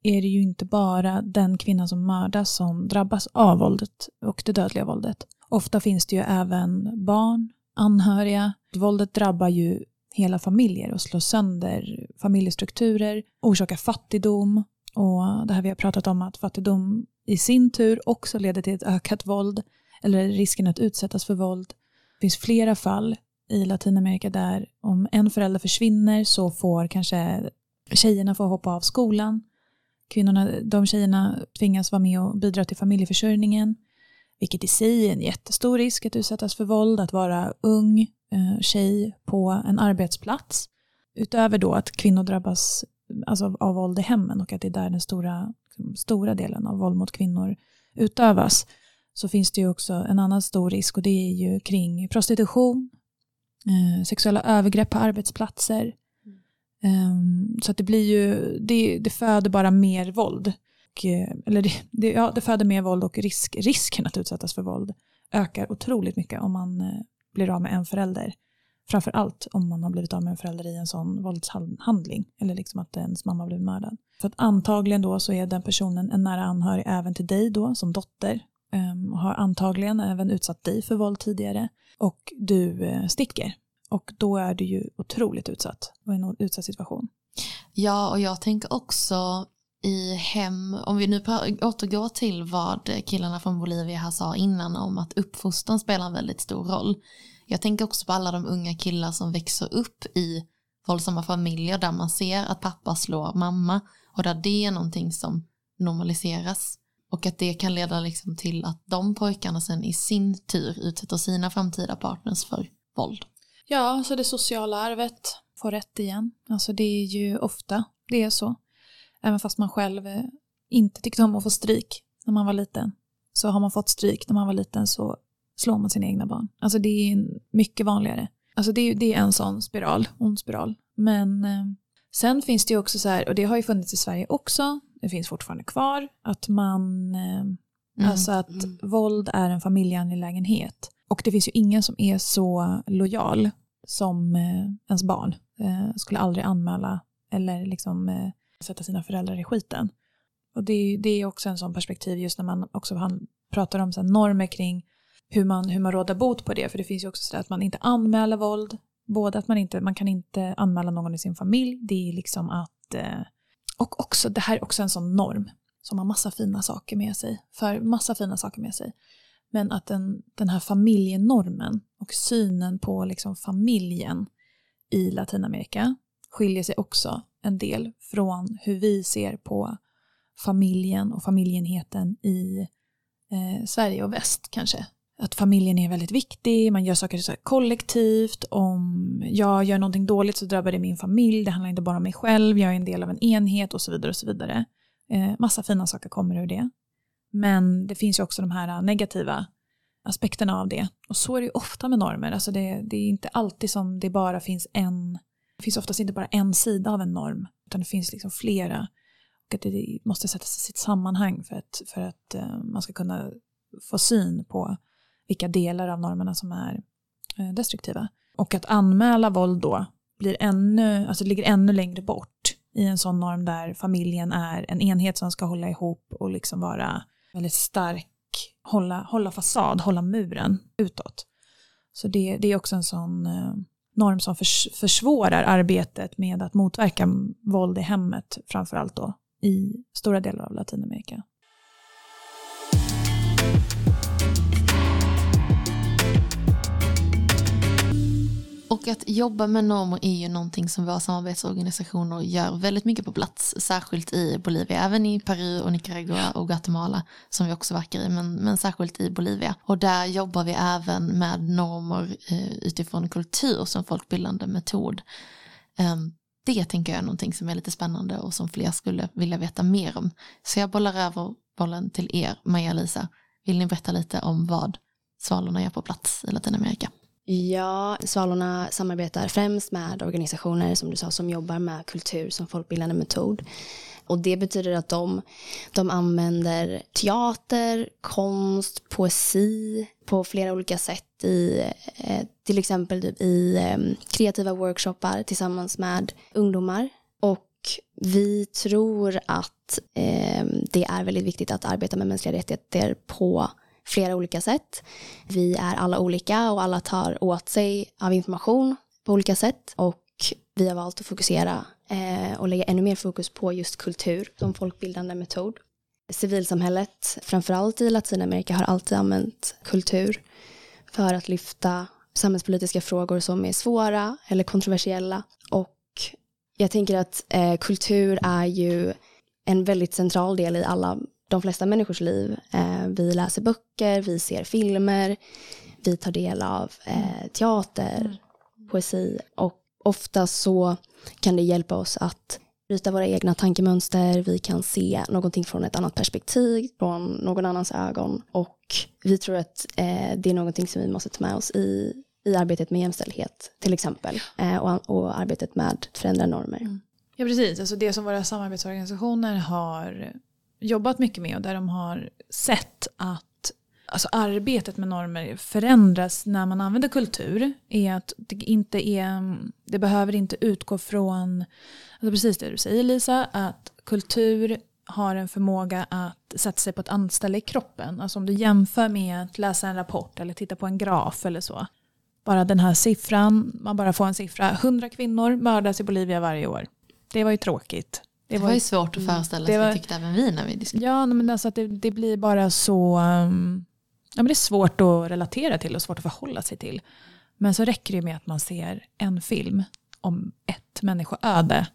är det ju inte bara den kvinna som mördas som drabbas av våldet och det dödliga våldet. Ofta finns det ju även barn, anhöriga. Våldet drabbar ju hela familjer och slår sönder familjestrukturer, orsakar fattigdom och det här vi har pratat om att fattigdom i sin tur också leder till ett ökat våld eller risken att utsättas för våld. Det finns flera fall i Latinamerika där om en förälder försvinner så får kanske tjejerna få hoppa av skolan. Kvinnorna, de tjejerna tvingas vara med och bidra till familjeförsörjningen, vilket i sig är en jättestor risk att utsättas för våld, att vara ung eh, tjej på en arbetsplats. Utöver då att kvinnor drabbas alltså, av våld i hemmen och att det är där den stora liksom, stora delen av våld mot kvinnor utövas så finns det ju också en annan stor risk och det är ju kring prostitution, eh, sexuella övergrepp på arbetsplatser. Um, så att det blir ju, det, det föder bara mer våld. Och, eh, eller det, det, ja, det föder mer våld och risk, risken att utsättas för våld ökar otroligt mycket om man eh, blir av med en förälder Framför allt om man har blivit av med en förälder i en sån våldshandling eller liksom att ens mamma blivit mördad. För att antagligen då så är den personen en nära anhörig även till dig då som dotter um, och har antagligen även utsatt dig för våld tidigare och du uh, sticker. Och då är du ju otroligt utsatt och i en utsatt situation. Ja, och jag tänker också i hem, om vi nu återgår till vad killarna från Bolivia här sa innan om att uppfostran spelar en väldigt stor roll. Jag tänker också på alla de unga killar som växer upp i våldsamma familjer där man ser att pappa slår mamma och där det är någonting som normaliseras och att det kan leda liksom till att de pojkarna sen i sin tur utsätter sina framtida partners för våld. Ja, så det sociala arvet får rätt igen. Alltså det är ju ofta det är så. Även fast man själv eh, inte tyckte om att få stryk när man var liten. Så har man fått stryk när man var liten så slår man sina egna barn. Alltså det är mycket vanligare. Alltså det är, det är en sån spiral, ond spiral. Men eh, sen finns det ju också så här, och det har ju funnits i Sverige också, det finns fortfarande kvar, att man, eh, mm. alltså att mm. våld är en familjeangelägenhet. Och det finns ju ingen som är så lojal som eh, ens barn. Eh, skulle aldrig anmäla eller liksom eh, sätta sina föräldrar i skiten. Och det, det är också en sån perspektiv just när man också han pratar om så normer kring hur man, hur man råder bot på det. För det finns ju också sådär att man inte anmäler våld. Både att man inte, man kan inte anmäla någon i sin familj. Det är liksom att, eh, och också, det här är också en sån norm som har massa fina saker med sig. För massa fina saker med sig. Men att den, den här familjenormen och synen på liksom familjen i Latinamerika skiljer sig också en del från hur vi ser på familjen och familjenheten i eh, Sverige och väst kanske. Att familjen är väldigt viktig, man gör saker så kollektivt. Om jag gör någonting dåligt så drabbar det min familj, det handlar inte bara om mig själv, jag är en del av en enhet och så vidare. och så vidare. Eh, massa fina saker kommer ur det. Men det finns ju också de här negativa aspekterna av det. Och så är det ju ofta med normer. Alltså det, det, är inte alltid som det bara finns en, det finns oftast inte bara en sida av en norm, utan det finns liksom flera. Och att det måste sättas i sitt sammanhang för att, för att eh, man ska kunna få syn på vilka delar av normerna som är eh, destruktiva. Och att anmäla våld då blir ännu, alltså ligger ännu längre bort i en sån norm där familjen är en enhet som ska hålla ihop och liksom vara väldigt stark, hålla, hålla fasad, hålla muren utåt. Så det, det är också en sån eh, norm som förs, försvårar arbetet med att motverka våld i hemmet, framförallt då i stora delar av Latinamerika. Och att jobba med normer är ju någonting som våra samarbetsorganisationer gör väldigt mycket på plats, särskilt i Bolivia, även i Peru och Nicaragua och Guatemala som vi också verkar i, men, men särskilt i Bolivia. Och där jobbar vi även med normer eh, utifrån kultur som folkbildande metod. Um, det tänker jag är någonting som är lite spännande och som fler skulle vilja veta mer om. Så jag bollar över bollen till er, Maja-Lisa. Vill ni berätta lite om vad Svalorna gör på plats i Latinamerika? Ja, Svalorna samarbetar främst med organisationer som du sa som jobbar med kultur som folkbildande metod. Och det betyder att de, de använder teater, konst, poesi på flera olika sätt i eh, till exempel typ i ehm, kreativa workshoppar tillsammans med ungdomar. Och vi tror att eh, det är väldigt viktigt att arbeta med mänskliga rättigheter på flera olika sätt. Vi är alla olika och alla tar åt sig av information på olika sätt och vi har valt att fokusera eh, och lägga ännu mer fokus på just kultur som folkbildande metod. Civilsamhället, framförallt i Latinamerika, har alltid använt kultur för att lyfta samhällspolitiska frågor som är svåra eller kontroversiella. Och jag tänker att eh, kultur är ju en väldigt central del i alla de flesta människors liv. Eh, vi läser böcker, vi ser filmer, vi tar del av eh, teater, poesi och ofta så kan det hjälpa oss att bryta våra egna tankemönster, vi kan se någonting från ett annat perspektiv, från någon annans ögon och vi tror att eh, det är någonting som vi måste ta med oss i, i arbetet med jämställdhet till exempel eh, och, och arbetet med att förändra normer. Mm. Ja precis, alltså det som våra samarbetsorganisationer har jobbat mycket med och där de har sett att alltså arbetet med normer förändras när man använder kultur är att det inte är, det behöver inte utgå från, alltså precis det du säger Lisa, att kultur har en förmåga att sätta sig på ett annat ställe i kroppen. Alltså om du jämför med att läsa en rapport eller titta på en graf eller så. Bara den här siffran, man bara får en siffra. 100 kvinnor mördas i Bolivia varje år. Det var ju tråkigt. Det var, ju svårt att föreställa sig, var, tyckte även vi när vi diskuterade. Ja, men alltså att det, det blir bara så... Um, ja, men det är svårt att relatera till och svårt att förhålla sig till. Men så räcker det med att man ser en film om ett människoöde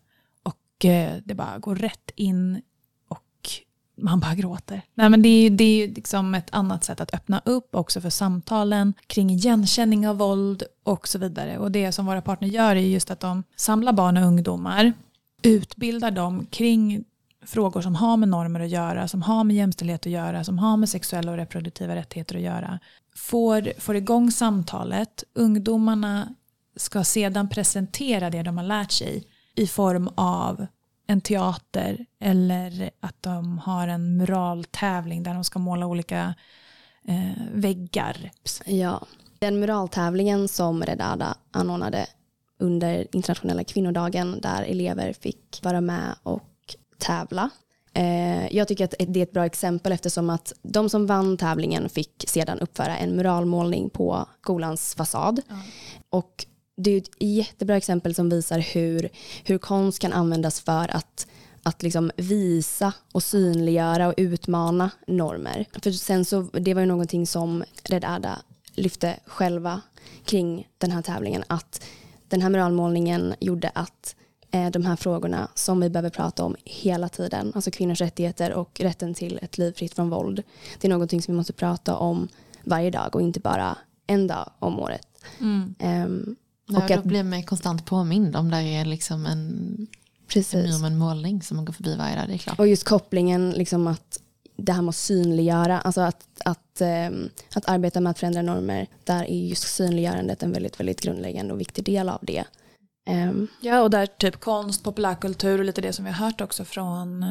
och eh, det bara går rätt in och man bara gråter. Nej, men det är, det är liksom ett annat sätt att öppna upp också för samtalen kring igenkänning av våld och så vidare. Och det som våra partner gör är just att de samlar barn och ungdomar utbildar dem kring frågor som har med normer att göra, som har med jämställdhet att göra, som har med sexuella och reproduktiva rättigheter att göra. Får, får igång samtalet, ungdomarna ska sedan presentera det de har lärt sig i form av en teater eller att de har en muraltävling där de ska måla olika eh, väggar. Ja, den muraltävlingen som Redada anordnade under internationella kvinnodagen där elever fick vara med och tävla. Eh, jag tycker att det är ett bra exempel eftersom att de som vann tävlingen fick sedan uppföra en muralmålning på skolans fasad. Mm. Och det är ett jättebra exempel som visar hur, hur konst kan användas för att, att liksom visa och synliggöra och utmana normer. För sen så, det var ju någonting som Red Ada lyfte själva kring den här tävlingen, att den här muralmålningen gjorde att eh, de här frågorna som vi behöver prata om hela tiden, alltså kvinnors rättigheter och rätten till ett liv fritt från våld, det är någonting som vi måste prata om varje dag och inte bara en dag om året. Mm. Um, och ja, då blir man konstant påmind om det är liksom en, Precis. en, en målning som man går förbi varje dag. Det är klart. Och just kopplingen, liksom att det här med att synliggöra, alltså att, att, ehm, att arbeta med att förändra normer, där är just synliggörandet en väldigt, väldigt grundläggande och viktig del av det. Ehm. Ja, och där typ konst, populärkultur och lite det som vi har hört också från eh,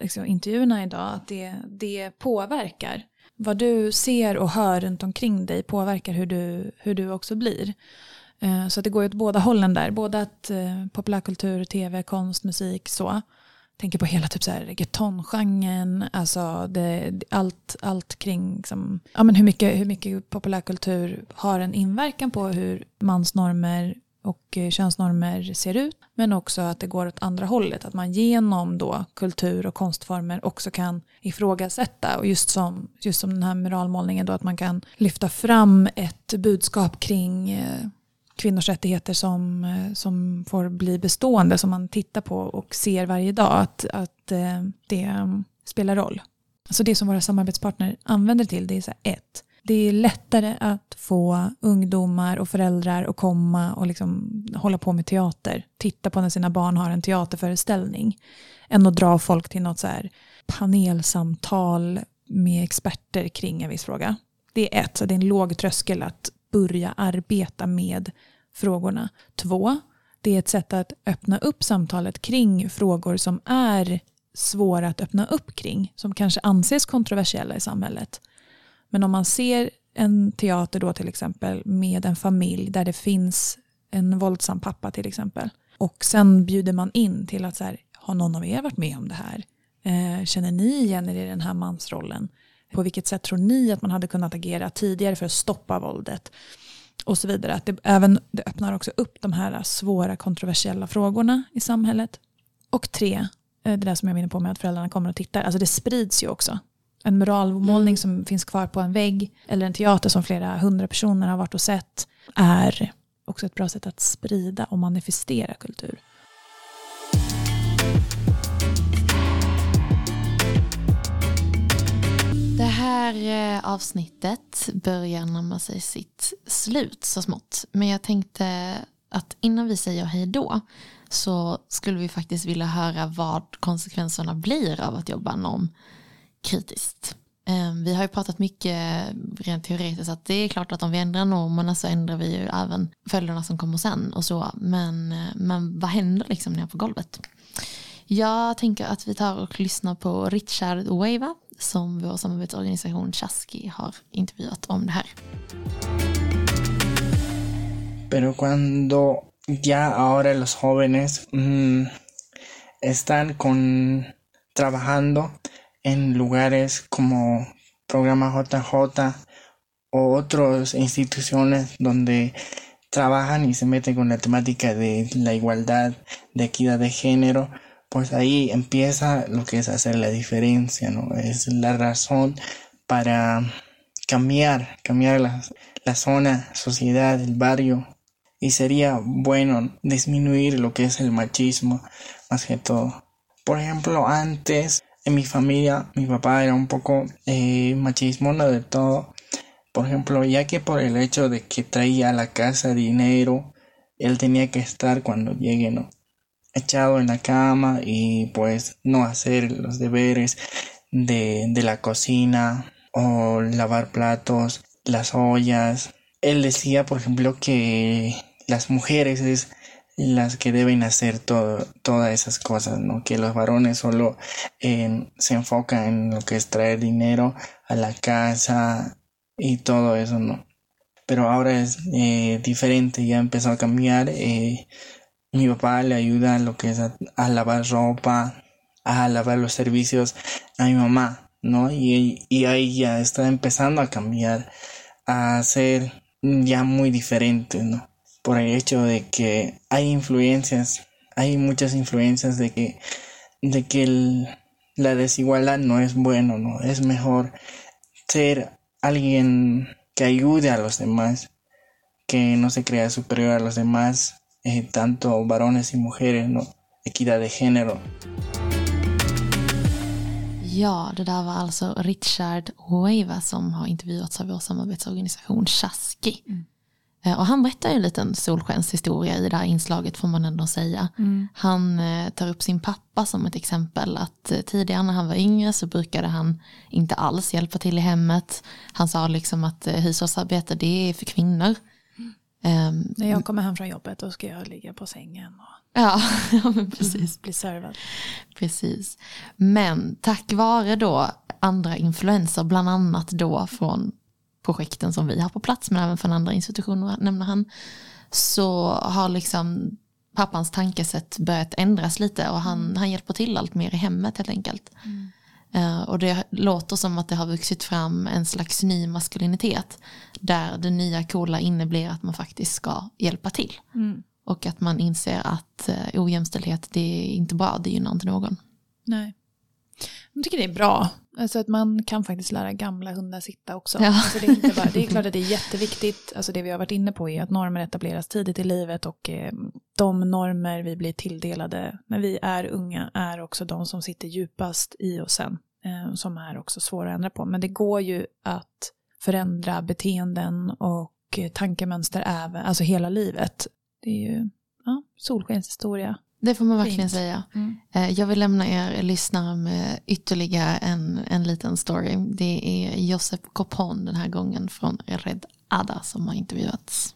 liksom, intervjuerna idag, att det, det påverkar. Vad du ser och hör runt omkring dig påverkar hur du, hur du också blir. Eh, så det går ju åt båda hållen där, både att eh, populärkultur, tv, konst, musik, så tänker på hela typ så här reggaetongenren, alltså det, allt, allt kring liksom, ja, men hur, mycket, hur mycket populärkultur har en inverkan på hur mansnormer och eh, könsnormer ser ut, men också att det går åt andra hållet, att man genom då kultur och konstformer också kan ifrågasätta och just som, just som den här muralmålningen då att man kan lyfta fram ett budskap kring eh, kvinnors rättigheter som, eh, som får bli bestående, som man tittar på och ser varje dag, att, att eh, det mm, spelar roll. Alltså det som våra samarbetspartner använder till, det är så här, ett, det är lättare att få ungdomar och föräldrar att komma och liksom hålla på med teater, titta på när sina barn har en teaterföreställning, än att dra folk till något så här panelsamtal med experter kring en viss fråga. Det är ett, så det är en låg tröskel att börja arbeta med frågorna. Två, det är ett sätt att öppna upp samtalet kring frågor som är svåra att öppna upp kring, som kanske anses kontroversiella i samhället. Men om man ser en teater då till exempel med en familj där det finns en våldsam pappa till exempel och sen bjuder man in till att så här, har någon av er varit med om det här? Eh, känner ni igen er i den här mansrollen? På vilket sätt tror ni att man hade kunnat agera tidigare för att stoppa våldet? Och så vidare. Att det, även, det öppnar också upp de här svåra kontroversiella frågorna i samhället. Och tre, eh, det där som jag var inne på med att föräldrarna kommer och tittar. Alltså det sprids ju också. En muralmålning som finns kvar på en vägg eller en teater som flera hundra personer har varit och sett är också ett bra sätt att sprida och manifestera kultur. Det här eh, avsnittet börjar närma sig sitt slut så smått. Men jag tänkte att innan vi säger hej då så skulle vi faktiskt vilja höra vad konsekvenserna blir av att jobba normkritiskt. Ehm, vi har ju pratat mycket rent teoretiskt att det är klart att om vi ändrar normerna så ändrar vi ju även följderna som kommer sen och så. Men, eh, men vad händer liksom nere på golvet? Jag tänker att vi tar och lyssnar på Richard Wava som vår samarbetsorganisation har intervjuat om det här. Pero cuando ya ahora los jóvenes mmm, están con trabajando en lugares como programa JJ o otras instituciones donde trabajan y se meten con la temática de la igualdad, de equidad de género, pues ahí empieza lo que es hacer la diferencia, ¿no? Es la razón para cambiar, cambiar la, la zona, sociedad, el barrio. Y sería bueno disminuir lo que es el machismo, más que todo. Por ejemplo, antes en mi familia, mi papá era un poco eh, machismo, no de todo. Por ejemplo, ya que por el hecho de que traía a la casa dinero, él tenía que estar cuando llegue, ¿no? Echado en la cama y pues no hacer los deberes de, de la cocina o lavar platos, las ollas. Él decía, por ejemplo, que las mujeres es las que deben hacer todo, todas esas cosas, ¿no? Que los varones solo eh, se enfocan en lo que es traer dinero a la casa y todo eso, ¿no? Pero ahora es eh, diferente, ya empezó a cambiar. Eh, mi papá le ayuda a lo que es a, a, lavar ropa, a lavar los servicios a mi mamá, ¿no? Y, ahí ya está empezando a cambiar, a ser ya muy diferente, ¿no? por el hecho de que hay influencias, hay muchas influencias de que, de que la desigualdad no es bueno, no es mejor ser alguien que ayude a los demás, que no se crea superior a los demás, eh, tanto varones y mujeres, no equidad de género. Ja, det där var alltså Richard Hueva som har intervjuats av vår samarbetsorganisation Chaski. Mm. Och han berättar en liten solskenshistoria i det här inslaget får man ändå säga. Mm. Han tar upp sin pappa som ett exempel att tidigare när han var yngre så brukade han inte alls hjälpa till i hemmet. Han sa liksom att hushållsarbete det är för kvinnor. Um, när jag kommer hem från jobbet då ska jag ligga på sängen och ja, precis. bli servad. Precis. Men tack vare då andra influenser, bland annat då från projekten som vi har på plats, men även från andra institutioner nämner han, så har liksom pappans tankesätt börjat ändras lite och han, mm. han hjälper till allt mer i hemmet helt enkelt. Mm. Uh, och det låter som att det har vuxit fram en slags ny maskulinitet där det nya coola inne blir att man faktiskt ska hjälpa till. Mm. Och att man inser att uh, ojämställdhet det är inte bra, det gynnar inte någon. Nej. Jag tycker det är bra. Alltså att man kan faktiskt lära gamla hundar sitta också. Ja. Alltså det, är inte bara, det är klart att det är jätteviktigt. Alltså det vi har varit inne på är att normer etableras tidigt i livet och eh, de normer vi blir tilldelade när vi är unga är också de som sitter djupast i oss sen. Eh, som är också svåra att ändra på. Men det går ju att förändra beteenden och tankemönster även, alltså hela livet. Det är ju ja, solskenshistoria. Det får man verkligen Fint. säga. Mm. Eh, jag vill lämna er lyssnare med ytterligare en, en liten story. Det är Josep Copon den här gången från Red Ada som har intervjuats.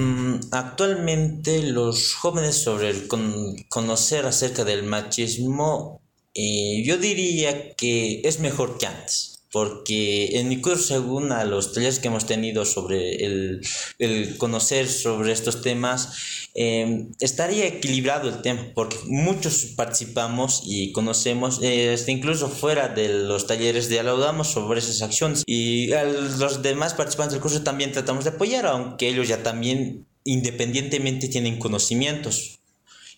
Mm, actualmente los jóvenes sobre el con conocer acerca del machismo, eh, yo diría que es mejor que antes. Porque en mi curso, según a los talleres que hemos tenido sobre el, el conocer sobre estos temas, eh, estaría equilibrado el tema, porque muchos participamos y conocemos, eh, incluso fuera de los talleres dialogamos sobre esas acciones. Y a los demás participantes del curso también tratamos de apoyar, aunque ellos ya también independientemente tienen conocimientos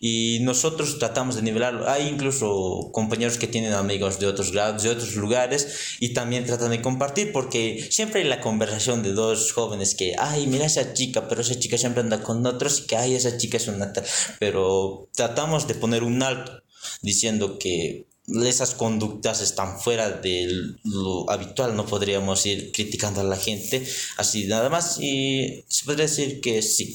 y nosotros tratamos de nivelarlo. Hay incluso compañeros que tienen amigos de otros grados, de otros lugares y también tratan de compartir porque siempre hay la conversación de dos jóvenes que, ay, mira esa chica, pero esa chica siempre anda con otros y que, ay, esa chica es una tal. Pero tratamos de poner un alto diciendo que esas conductas están fuera de lo habitual, no podríamos ir criticando a la gente así nada más y se podría decir que sí.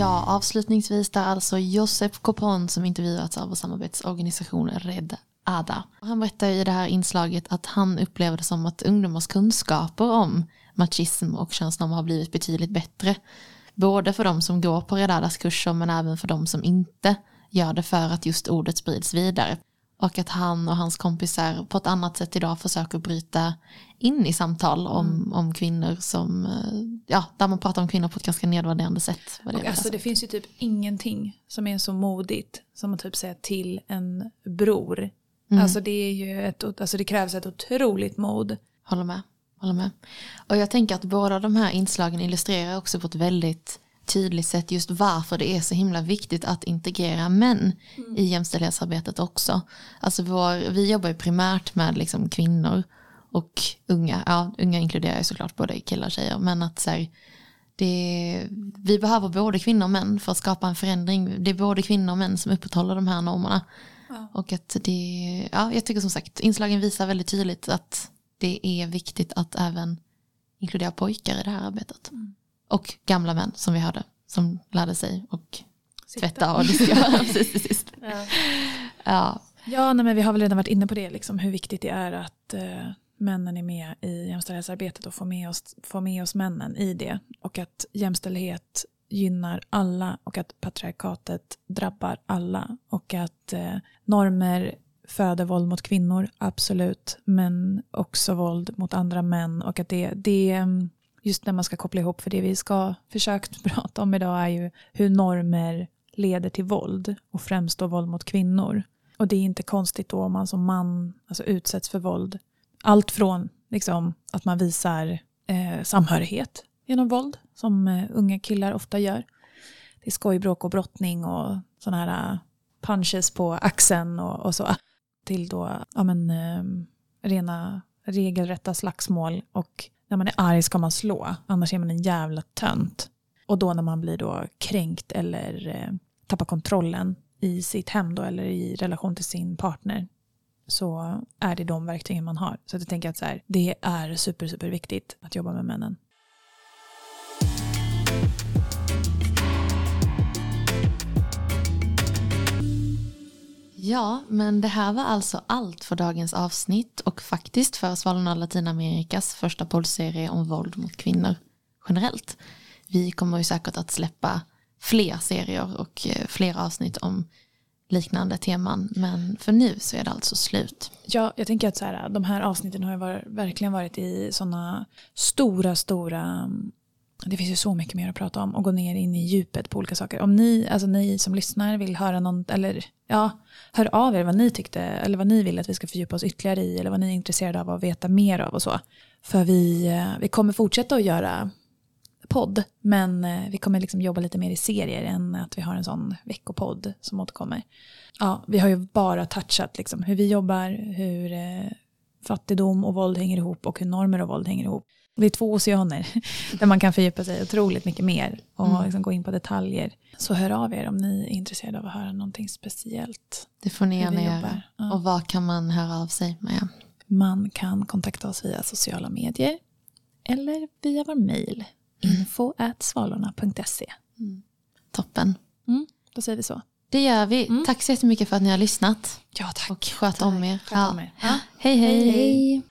Ja, avslutningsvis där alltså Josef Copon som intervjuats av vår samarbetsorganisation Red Ada. Han berättar i det här inslaget att han upplever det som att ungdomars kunskaper om machism och könsnormer har blivit betydligt bättre. Både för de som går på Red Adas kurser men även för de som inte gör det för att just ordet sprids vidare. Och att han och hans kompisar på ett annat sätt idag försöker bryta in i samtal om, Mm. om kvinnor som, eh, ja, där man pratar om kvinnor på ett ganska nedvärderande sätt. Vad det Och alltså det finns ju typ ingenting som är så modigt som att typ säga till en bror. Mm. Alltså det är ju ett, alltså det krävs ett otroligt mod. Håller med. Håller med. Och jag tänker att båda de här inslagen illustrerar också på ett väldigt tydligt sätt just varför det är så himla viktigt att integrera män i jämställdhetsarbetet också. Alltså vår, vi jobbar ju primärt med liksom kvinnor och unga. Ja, unga inkluderar ju såklart både killar och tjejer. Men att så här, det, vi behöver både kvinnor och män för att skapa en förändring. Det är både kvinnor och män som upprätthåller de här normerna. Och att det, ja, jag tycker som sagt, inslagen visar väldigt tydligt att det är viktigt att även inkludera pojkar i det här arbetet. Och gamla män som vi hörde, som lärde sig och tvätta och diska precis sist. Ja, Ja, nej, men vi har väl redan varit inne på det, liksom, hur viktigt det är att eh, männen är med i jämställdhetsarbetet och får med, oss, får med oss männen i det. Och att jämställdhet gynnar alla och att patriarkatet drabbar alla. Och att eh, normer föder våld mot kvinnor, absolut, men också våld mot andra män. Och att det, det just när man ska koppla ihop, för det vi ska försökt prata om idag är ju hur normer leder till våld och främst då våld mot kvinnor. Och det är inte konstigt då om man som man alltså, utsätts för våld. Allt från liksom, att man visar eh, samhörighet genom våld, som eh, unga killar ofta gör. Det är skojbråk och brottning och sådana här eh, punches på axeln och, och så. Till då ja, men, eh, rena regelrätta slagsmål. Och när man är arg ska man slå, annars är man en jävla tönt. Och då när man blir då kränkt eller eh, tappar kontrollen i sitt hem då, eller i relation till sin partner så är det de verktygen man har. Så jag tänker att så här, det är super, super viktigt att jobba med männen. Ja, men det här var alltså allt för dagens avsnitt och faktiskt för Svalorna Latinamerikas första poddserie om våld mot kvinnor generellt. Vi kommer ju säkert att släppa fler serier och eh, fler avsnitt om liknande teman, men för nu så är det alltså slut. Ja, jag tänker att så här, de här avsnitten har ju var, verkligen varit i sådana stora, stora mm, det finns ju så mycket mer att prata om och gå ner in i djupet på olika saker. Om ni, alltså ni som lyssnar vill höra någon, eller ja, hör av er vad ni tyckte, eller vad ni vill att vi ska fördjupa oss ytterligare i, eller vad ni är intresserade av att veta mer av och så. För vi, eh, vi kommer fortsätta att göra podd, men eh, vi kommer liksom jobba lite mer i serier än att vi har en sån veckopodd som återkommer. Ja, vi har ju bara touchat liksom hur vi jobbar, hur eh, fattigdom och våld hänger ihop och hur normer och våld hänger ihop. Det är två oceaner där man kan fördjupa sig otroligt mycket mer och Mm. liksom gå in på detaljer. Så hör av er om ni är intresserade av att höra någonting speciellt. Det får ni gärna göra. Ja. Och vad kan man höra av sig med? Man kan kontakta oss via sociala medier eller via vår mejl info svalorna.se. Toppen. Mm, då säger vi så. Det gör vi. Mm. Tack så jättemycket för att ni har lyssnat Ja, tack. och sköt om er. Sköt om er. Ja. Hej hej. Hej, hej.